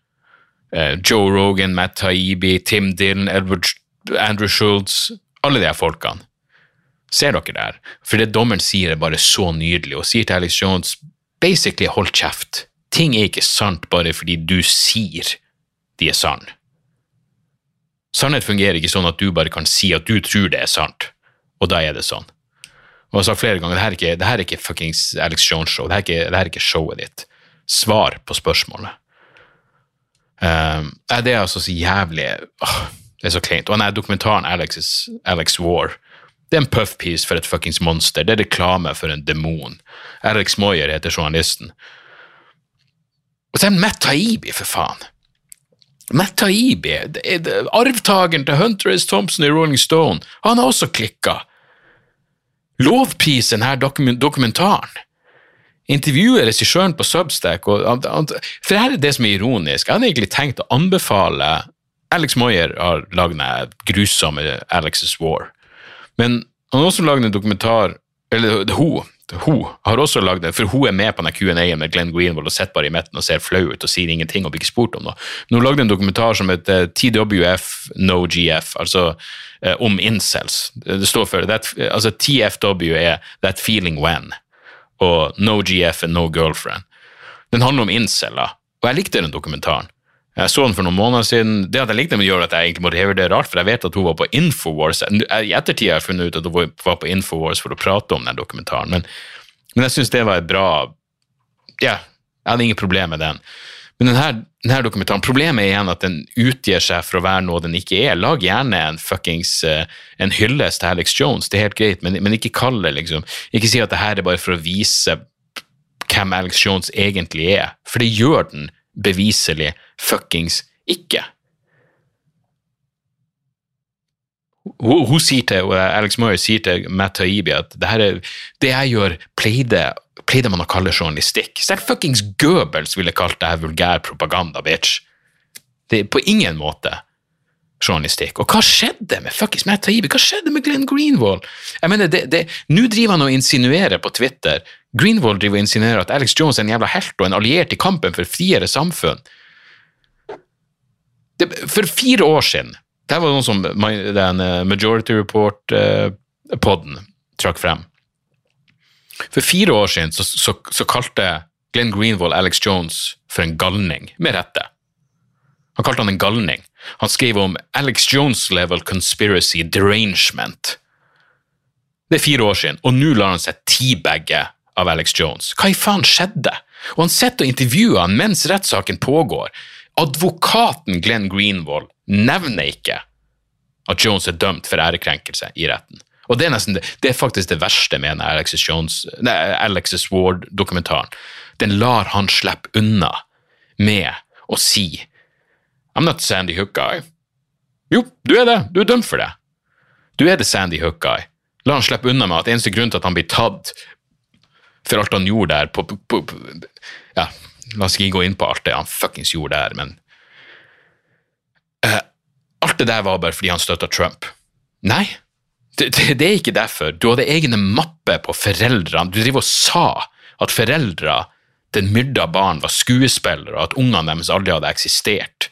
uh, Joe Rogan, Matt Taibbi, Tim Dillon, Edward Andrew Schultz Alle de her folkene. Ser dere det her? For det dommeren sier, er bare så nydelig, og sier til Alex Jones basically hold kjeft. Ting er ikke sant bare fordi du sier de er sann. Sannhet fungerer ikke sånn at du bare kan si at du tror det er sant, og da er det sånn. Og jeg har sagt flere ganger, det her er ikke, det her er ikke fuckings Alex Jones show, det det her er ikke showet ditt. Svar på spørsmålet. Um, det er altså så jævlig åh, Det er så kleint. Og nei, dokumentaren Alex's, Alex War, det er en puffpiece for et fuckings monster. Det er reklame for en demon. Alex Moyer heter journalisten. Og så er Matt Taibi, for faen. Matt Taibi, er arvtakeren til Hunter S. Thompson i Rolling Stone, han har også klikka. Lovpris denne dokumen- dokumentaren. Intervjuer regissøren på Substack. Og, for her er det som er ironisk. Jeg hadde egentlig tenkt å anbefale Alex Moyer har lagd den grusomme Alex's War. Men han har også lagd en dokumentar Eller hun, hun har også lagd det, for hun er med på den Q&A-en med Glenn Greenwald og sitter bare i midten og ser flau ut og sier ingenting og blir ikke spurt om noe. Men hun lagde en dokumentar som heter TWF No GF, altså eh, om incels. Det står for that, altså TFW er That Feeling When, og No GF and No Girlfriend. Den handler om inceler, og jeg likte den dokumentaren. Jeg så den for noen måneder siden. Det at jeg likte den, gjør at jeg egentlig må revurdere alt, for jeg vet at hun var på Infowars. I ettertid har jeg funnet ut at hun var på Infowars for å prate om den dokumentaren, men, men jeg syns det var et bra Ja, jeg hadde ingen problem med den. Men denne, denne dokumentaren, problemet er igjen at den utgir seg for å være noe den ikke er. Lag gjerne en fuckings eh, en hyllest til Alex Jones, det er helt greit, men, men ikke kall det liksom Ikke si at det her er bare for å vise hvem Alex Jones egentlig er, for det gjør den beviselig fuckings ikke. Hun, hun sier til, og Alex Moyer sier til Matt Taibbi at det, her er, det jeg gjør, pleide, pleide man å kalle journalistikk. Selv fuckings Goebbels ville kalt det her vulgær propaganda, bitch. Det er på ingen måte journalistikk. Og hva skjedde med fuckings Matt Taibbi? Hva skjedde med Glenn Greenwald? Jeg mener, det, det, Nå driver han og insinuerer på Twitter Greenwald driver og insinuerer at Alex Jones er en jævla helt og en alliert i kampen for friere samfunn. Det, for fire år siden det var noe som den eh, Majority Report-podden trakk frem. For fire år siden så, så, så kalte Glenn Greenwald Alex Jones for en galning, med rette. Han kalte han en galning. Han skrev om Alex Jones level conspiracy derangement. Det er fire år siden, og nå lar han seg teabagge av Alex Jones. Hva i faen skjedde? Og han sitter og intervjuer han mens rettssaken pågår. Advokaten Glenn Greenwald nevner ikke at Jones er dømt for ærekrenkelse i retten. Og det er, nesten, det, er faktisk det verste med denne Alexis, Jones, nei, Alexis Ward-dokumentaren. Den lar han slippe unna med å si I'm not Sandy Hook guy. Jo, du er det. Du er dømt for det. Du er det Sandy Hook guy. La han slippe unna med at eneste grunn til at han blir tatt for alt han gjorde der på, på, på, Ja, la oss ikke gå inn på alt det han fuckings gjorde der, men uh, Alt det der var bare fordi han støtta Trump. Nei, det, det, det er ikke derfor. Du hadde egne mapper på foreldrene. Du driver og sa at foreldre til myrda barn var skuespillere, og at ungene deres aldri hadde eksistert.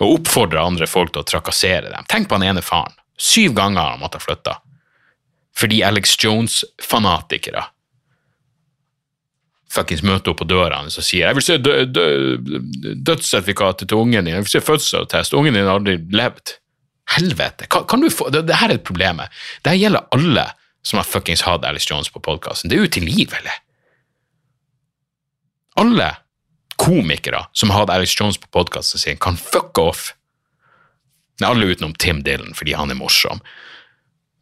Og oppfordra andre folk til å trakassere dem. Tenk på han ene faren. Syv ganger han måttet flytte. Fordi Alex Jones-fanatikere fuckings møter opp på døra og sier 'Jeg vil se dø, dø, dødssertifikatet til ungen din. Jeg vil se fødselsattest. Ungen din har aldri levd.' Helvete! Kan, kan få, det, det her er problemet. Det her gjelder alle som har fuckings hatt Alice Jones på podkasten. Det er utilgivelig. Alle komikere som har hatt Alex Jones på podkasten sin, kan fuck off. Nei, alle utenom Tim Dillon, fordi han er morsom.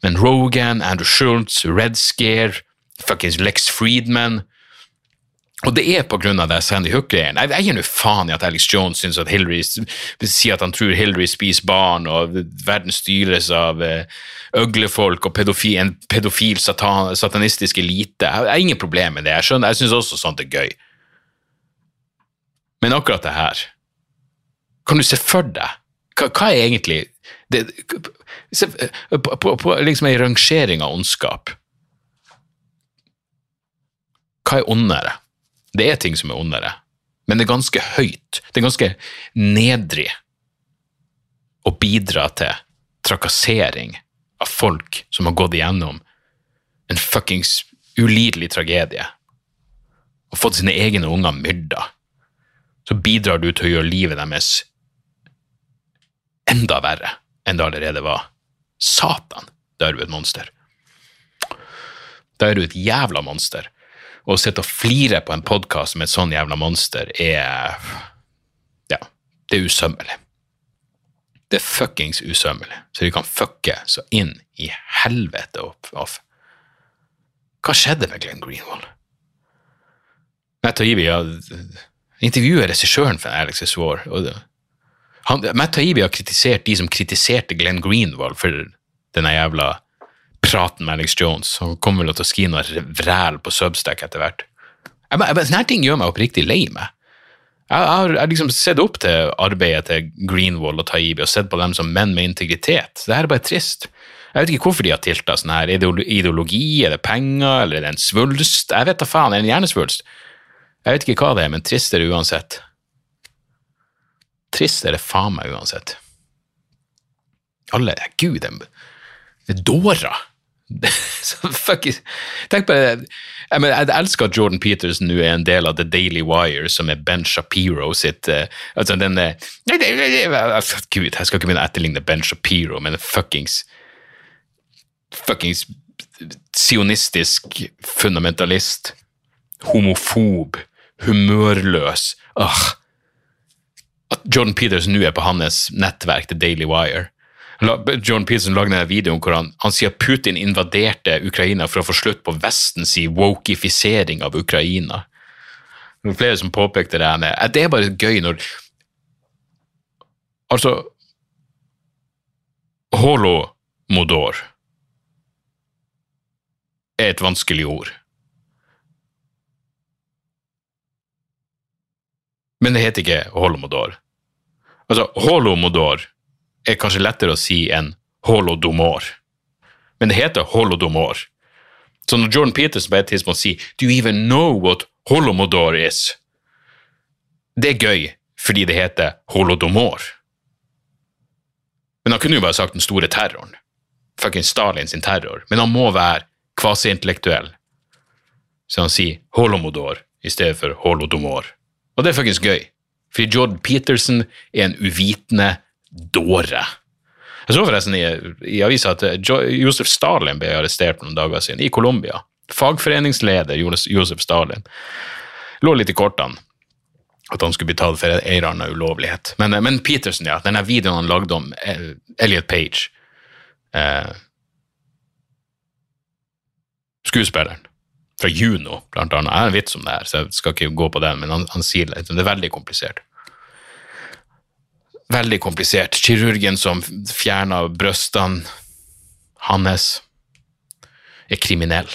Men Rogan, Andrew Schultz, Red Scare, fuckings Lex Friedman Og det er på grunn av det Sandy Hook-greien. Jeg, jeg gir nå faen i at Alex Jones syns at Hillary sier at han tror Hillary spiser barn, og verden styres av uh, øglefolk og pedofil, en pedofil satan, satanistisk elite. Jeg, jeg har ingen problem med det. Jeg skjønner, jeg syns også sånt er gøy. Men akkurat det her Kan du se for deg Hva, hva er egentlig det, se, på, på, på liksom ei rangering av ondskap Hva er ondere? Det er ting som er ondere, men det er ganske høyt. Det er ganske nedrig å bidra til trakassering av folk som har gått igjennom en fuckings ulidelig tragedie og fått sine egne unger myrda. Så bidrar du til å gjøre livet deres enda verre enn det allerede var. Satan, da er du et monster. Da er du et jævla monster å sitte og flire på en podkast med et sånn jævla monster er Ja, det er usømmelig. Det er fuckings usømmelig. Så de kan fucke så inn i helvete opp av Hva skjedde med Glenn Greenwald? Matt Taibbi har intervjuet regissøren for Alex Swore. Matt Taibbi har kritisert de som kritiserte Glenn Greenwald for denne jævla praten med Alex Jones. Han kommer vel til å skrive noe vræl på Substack etter hvert. Sånne ting gjør meg oppriktig lei meg. Jeg har, liksom sett opp til arbeidet til Greenwall og Taibi og sett på dem som menn med integritet. Det her er bare trist. Jeg vet ikke hvorfor de har tilta sånn her. Ideologi, er det penger, eller er det en svulst? Jeg vet da faen, er det en hjernesvulst? Jeg vet ikke hva det er, men trist er det uansett. Trist er det faen meg uansett. Alle Gud, det er dårer. Tenk på jeg, mener, jeg elsker at Jordan Peterson nå er en del av The Daily Wire, som er Ben Shapiro sitt uh, altså den, Gud, jeg skal ikke begynne å etterligne Ben Shapiro, men fuckings Fuckings sionistisk fundamentalist. Homofob. Humørløs. Ugh. At Jordan Peterson nå er på hans nettverk, The Daily Wire John Peterson lagde en video hvor han, han sier at Putin invaderte Ukraina for å få slutt på Vestens wokifisering av Ukraina. Det er flere som påpekte det. Her. Det er bare gøy når Altså Holomodor er et vanskelig ord. Men det heter ikke Holomodor. Altså, Holomodor er kanskje lettere å si enn holodomor. Men det heter holodomor. Så når Jordan Peterson på et tidspunkt sier Do you even know what holomodor is? Det er gøy fordi det heter holodomor. Men han kunne jo bare sagt den store terroren. Fucking Stalin sin terror. Men han må være kvasiintellektuell. Så han sier holomodor i stedet for holodomor. Og det er fuckings gøy. Fordi Jordan Peterson er en uvitende dåre. Jeg så forresten i, i avisa at eh, Josef Stalin ble arrestert noen dager siden, i Colombia. Fagforeningsleder Josef Stalin. Lå litt i kortene at han skulle bli tatt for en eller annen ulovlighet. Men, eh, men, Peterson, ja. Denne videoen han lagde om eh, Elliot Page eh, Skuespilleren fra Juno, blant annet. Jeg har en vits om det her, så jeg skal ikke gå på den, men han, han sier det. Det er veldig komplisert veldig komplisert. Kirurgen som fjerna brystene hans, er kriminell.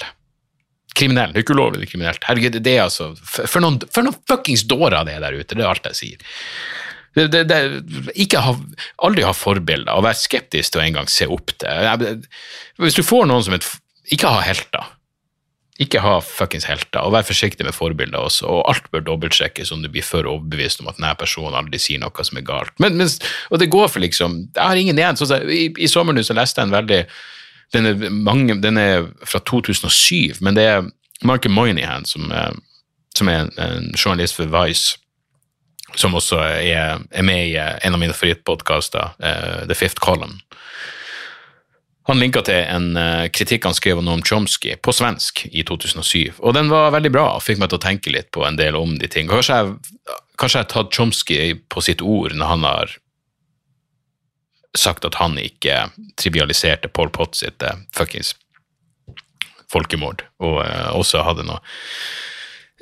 Kriminell. Det er ikke ulovlig, kriminelt. Herregud, det er altså For noen, for noen fuckings dårer det er der ute, det er alt jeg sier. Det, det, det, ha, aldri ha forbilder, og være skeptisk til å engang se opp til. Hvis du får noen som et Ikke ha helter. Ikke ha fuckings helter, og vær forsiktig med forbilder også. Og alt bør dobbeltsjekkes om du blir for overbevist om at denne personen aldri sier noe som er galt. Men, men, og det går for liksom Jeg har ingen igjen. Så, I i sommer så leste jeg en veldig den er, mange, den er, fra 2007, men det er Mark Moynihan, som, som er en, journalist for Vice, som også er, er med i en av mine favorittpodkaster, uh, The Fifth Column. Han linka til en uh, kritikk han skrev om Chomsky på svensk i 2007, og den var veldig bra og fikk meg til å tenke litt på en del om de ting. Kanskje jeg, kanskje jeg har tatt Chomsky på sitt ord når han har sagt at han ikke trivialiserte Pol Pot sitt uh, fuckings folkemord, og uh, også hadde noe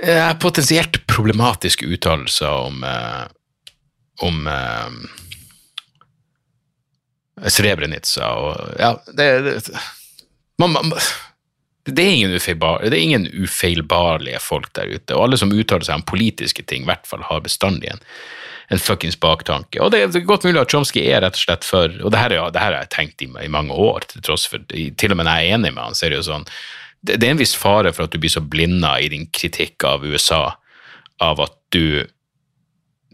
eh, potensielt problematiske uttalelser om eh, om eh, Srebrenica og Ja, det, det man, man, det er, ingen det er ingen ufeilbarlige folk der ute, og alle som uttaler seg om politiske ting, i hvert fall har bestandig en, en fuckings baktanke. Og det er godt mulig at Chomsky er rett og slett for Og det her, ja, det her har jeg tenkt i, i, mange år, til tross for Til og med når jeg er enig med han, så er det jo sånn det, det er en viss fare for at du blir så blinda i din kritikk av USA av at du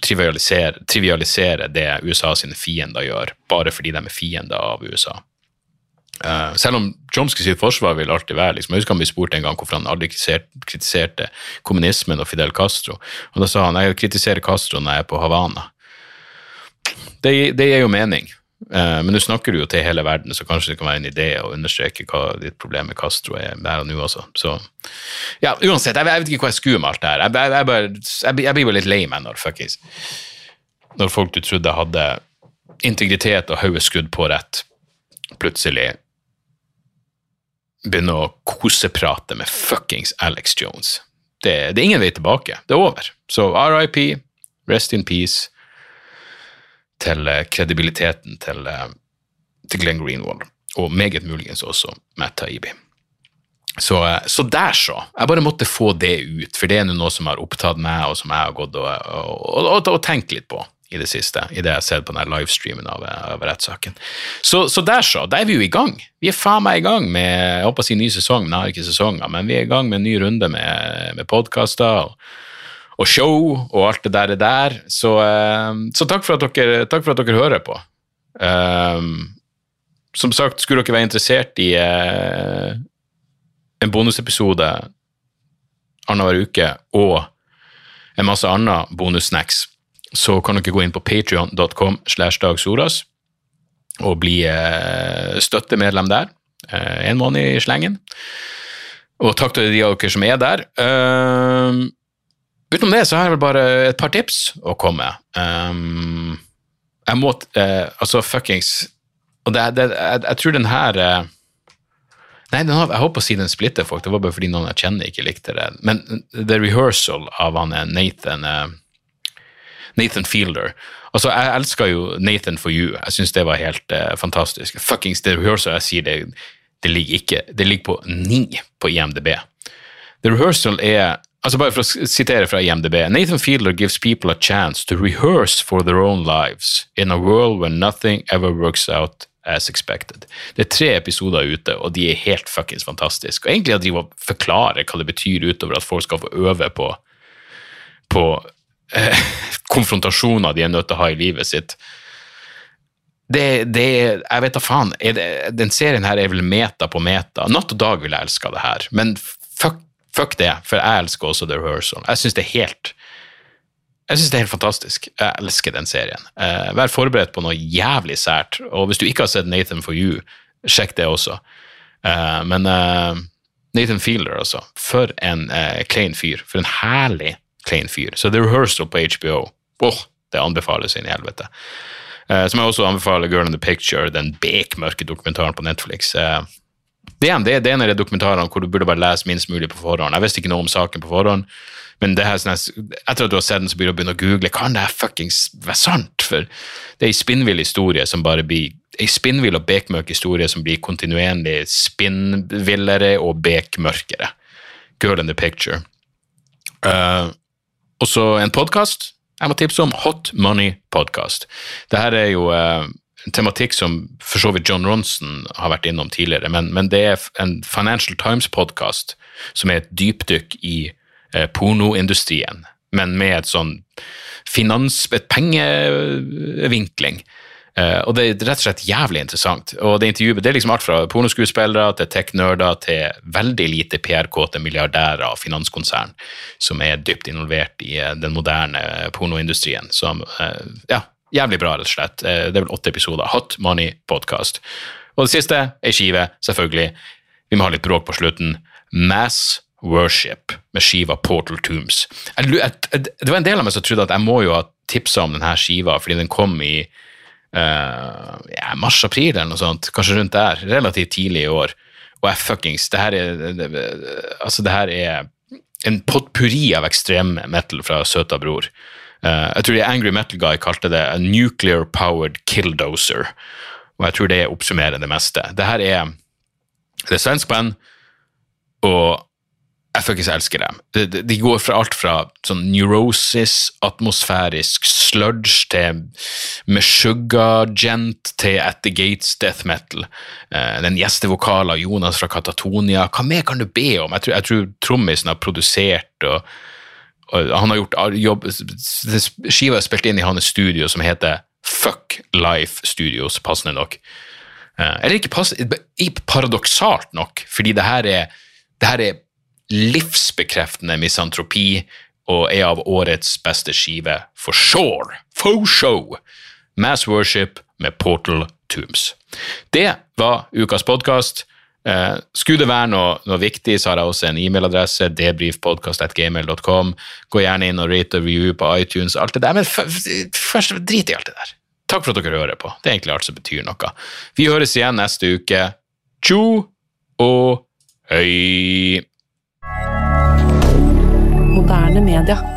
trivialiserer, trivialisere det USA sine fiender gjør, bare fordi de er fiender av USA. Uh, selv om Chomsky sitt forsvar vil alltid være liksom, Jeg husker han ble spurt en gang hvorfor han aldri kritiserte kommunismen og Fidel Castro. Og Da sa han jeg kritiserer Castro når jeg er på Havana. Det, det gir jo mening, men nå snakker du jo til hele verden, så kanskje det kan være en idé å understreke hva ditt problem med Castro er der og nå også. Så ja, uansett, jeg, jeg vet ikke hva jeg skuer med alt det her. Jeg, jeg, bare, jeg, blir bare litt lei meg når fuckings Når folk du trodde hadde integritet og hodet skrudd på rett, plutselig begynne å koseprate med fuckings Alex Jones. Det, det, er ingen vei tilbake. Det er over. Så RIP, rest in peace, til uh, kredibiliteten til, uh, til, Glenn Greenwald. Og meget muligens også Matt Taibi. Så, uh, så, der, så. Jeg bare måtte få det ut, for det er noe som har opptatt meg, og som jeg har gått og, og, og, og tenkt litt på i det siste, i det jeg har sett på den livestreamen av, av rettssaken. Så, så, der så, da er vi jo i gang. Vi er faen meg i gang med jeg håper å si ny sesong, men jeg har ikke sesonger, men vi er i gang med en ny runde med, med podkaster og, og, show og alt det der. Det der. Så, uh, så takk, for dere, takk, for at dere, hører på. Uh, som sagt, skulle dere være interessert i uh, en bonusepisode annenhver uke og en masse andre bonussnacks så kan dere gå inn på patrion.com slash dagsoras og bli uh, støttemedlem der. Eh, en måned i slengen. Og takk til de av dere som er der. Uh, utenom det så har jeg vel bare et par tips å komme med. Um, jeg må uh, Altså, fuckings Og det, det, jeg, jeg, tror den her uh, Nei, har, jeg håper å si den splitter folk, det var bare fordi noen jeg kjenner ikke likte det. Men The Rehearsal av han Nathan Nathan Fielder. Altså, Jeg elsker jo Nathan for you. Jeg syns det var helt uh, fantastisk. Fuckings The Rehearsal, jeg sier det, det ligger ikke Det ligger på ni på IMDb. The Rehearsal er altså Bare for å sitere fra IMDb Nathan Fielder gives people a chance to rehearse for their own lives in a world where nothing ever works out as expected. Det er tre episoder ute, og de er helt fuckings fantastiske. Og egentlig å drive og forklare hva det betyr utover at folk skal få øve på, på eh, konfrontasjoner de er nødt til å ha i livet sitt. Det, det Jeg vet da faen. Det, den serien her er vel meta på meta. Natt og dag ville jeg elska det her, men fuck, fuck, det, for jeg elsker også The Rehearsal. Jeg syns det er helt jeg synes det er helt fantastisk. Jeg elsker den serien. Eh, vær forberedt på noe jævlig sært. Og hvis du ikke har sett Nathan for you, sjekk det også. Eh, men eh, Nathan Fielder, altså. For en klein fyr. For en herlig klein fyr. Så The Rehearsal på HBO, oh, det anbefales inn i helvete. Uh, som jeg også anbefaler Girl in the Picture, den bekmørke dokumentaren på Netflix. Uh, det, det, det er en av de dokumentarene hvor du burde bare lese minst mulig på forhånd. Jeg visste ikke noe om saken på forhånd, men det her, sånn etter at du har sett den, så begynner du begynne å google kan det her fuckings være sant? For det er ei spinnvill historie som bare blir ei spinnvill og bekmørk historie som blir kontinuerlig spinnvillere og bekmørkere. Girl in the Picture. Uh, og så en podkast jeg må tipse om Hot Money Podcast. Dette er jo en tematikk som for så vidt John Ronson har vært innom tidligere, men, men det er en Financial Times-podkast som er et dypdykk i eh, pornoindustrien, men med et sånn finans... et pengevinkling. Eh, og det er rett og slett jævlig interessant. Og Det intervjuet, det er liksom alt fra pornoskuespillere til tech-nerder til veldig lite PR-kåte milliardærer og finanskonsern som er dypt involvert i eh, den moderne pornoindustrien. Som, uh, ja, jævlig bra, rett og slett. det er vel åtte episoder. Hot Money Podcast. Og det siste er skive, selvfølgelig. Vi må ha litt bråk på slutten. Mass Worship med skiva Portal Tombs. Det var en del av meg som trodde at jeg må jo ha tipsa om denne skiva fordi den kom i uh, ja, mars-april eller noe sånt, kanskje rundt der, relativt tidlig i år. Og jeg fuckings Det her er det, Altså, det her er en potpurri av ekstrem metal fra søta bror. Eh, jeg tror det Angry Metal Guy kalte det a nuclear powered killdozer. Og jeg tror det oppsummerer det meste. Det her er det er svensk band, og jeg fuckings elsker dem. De, de, går fra alt fra sånn neurosis, atmosfærisk sludge, til Meshuggah gent, til At the Gates death metal. Eh, den gjestevokalen Jonas fra Katatonia. Hva mer kan du be om? Jeg tror, jeg tror trommisen har produsert og han har gjort jobb Skiva er spilt inn i hans studio som heter Fuck Life Studios, passende nok. Eh, eller ikke, passende, paradoksalt nok, fordi det her er, det her er livsbekreftende misantropi og er av årets beste skive for sure. For show! Mass Worship med Portal Tombs. Det var ukas podkast. Eh, skulle det være noe, noe, viktig, så har jeg også en e-mailadresse, debrifpodkast.gmail.com. Gå gjerne inn og rate og review på iTunes, alt det der. Men først, drit i alt det der. Takk for at dere hører på. Det er egentlig alt som betyr noe. Vi høres igjen neste uke. Tjo og høy! Moderne media.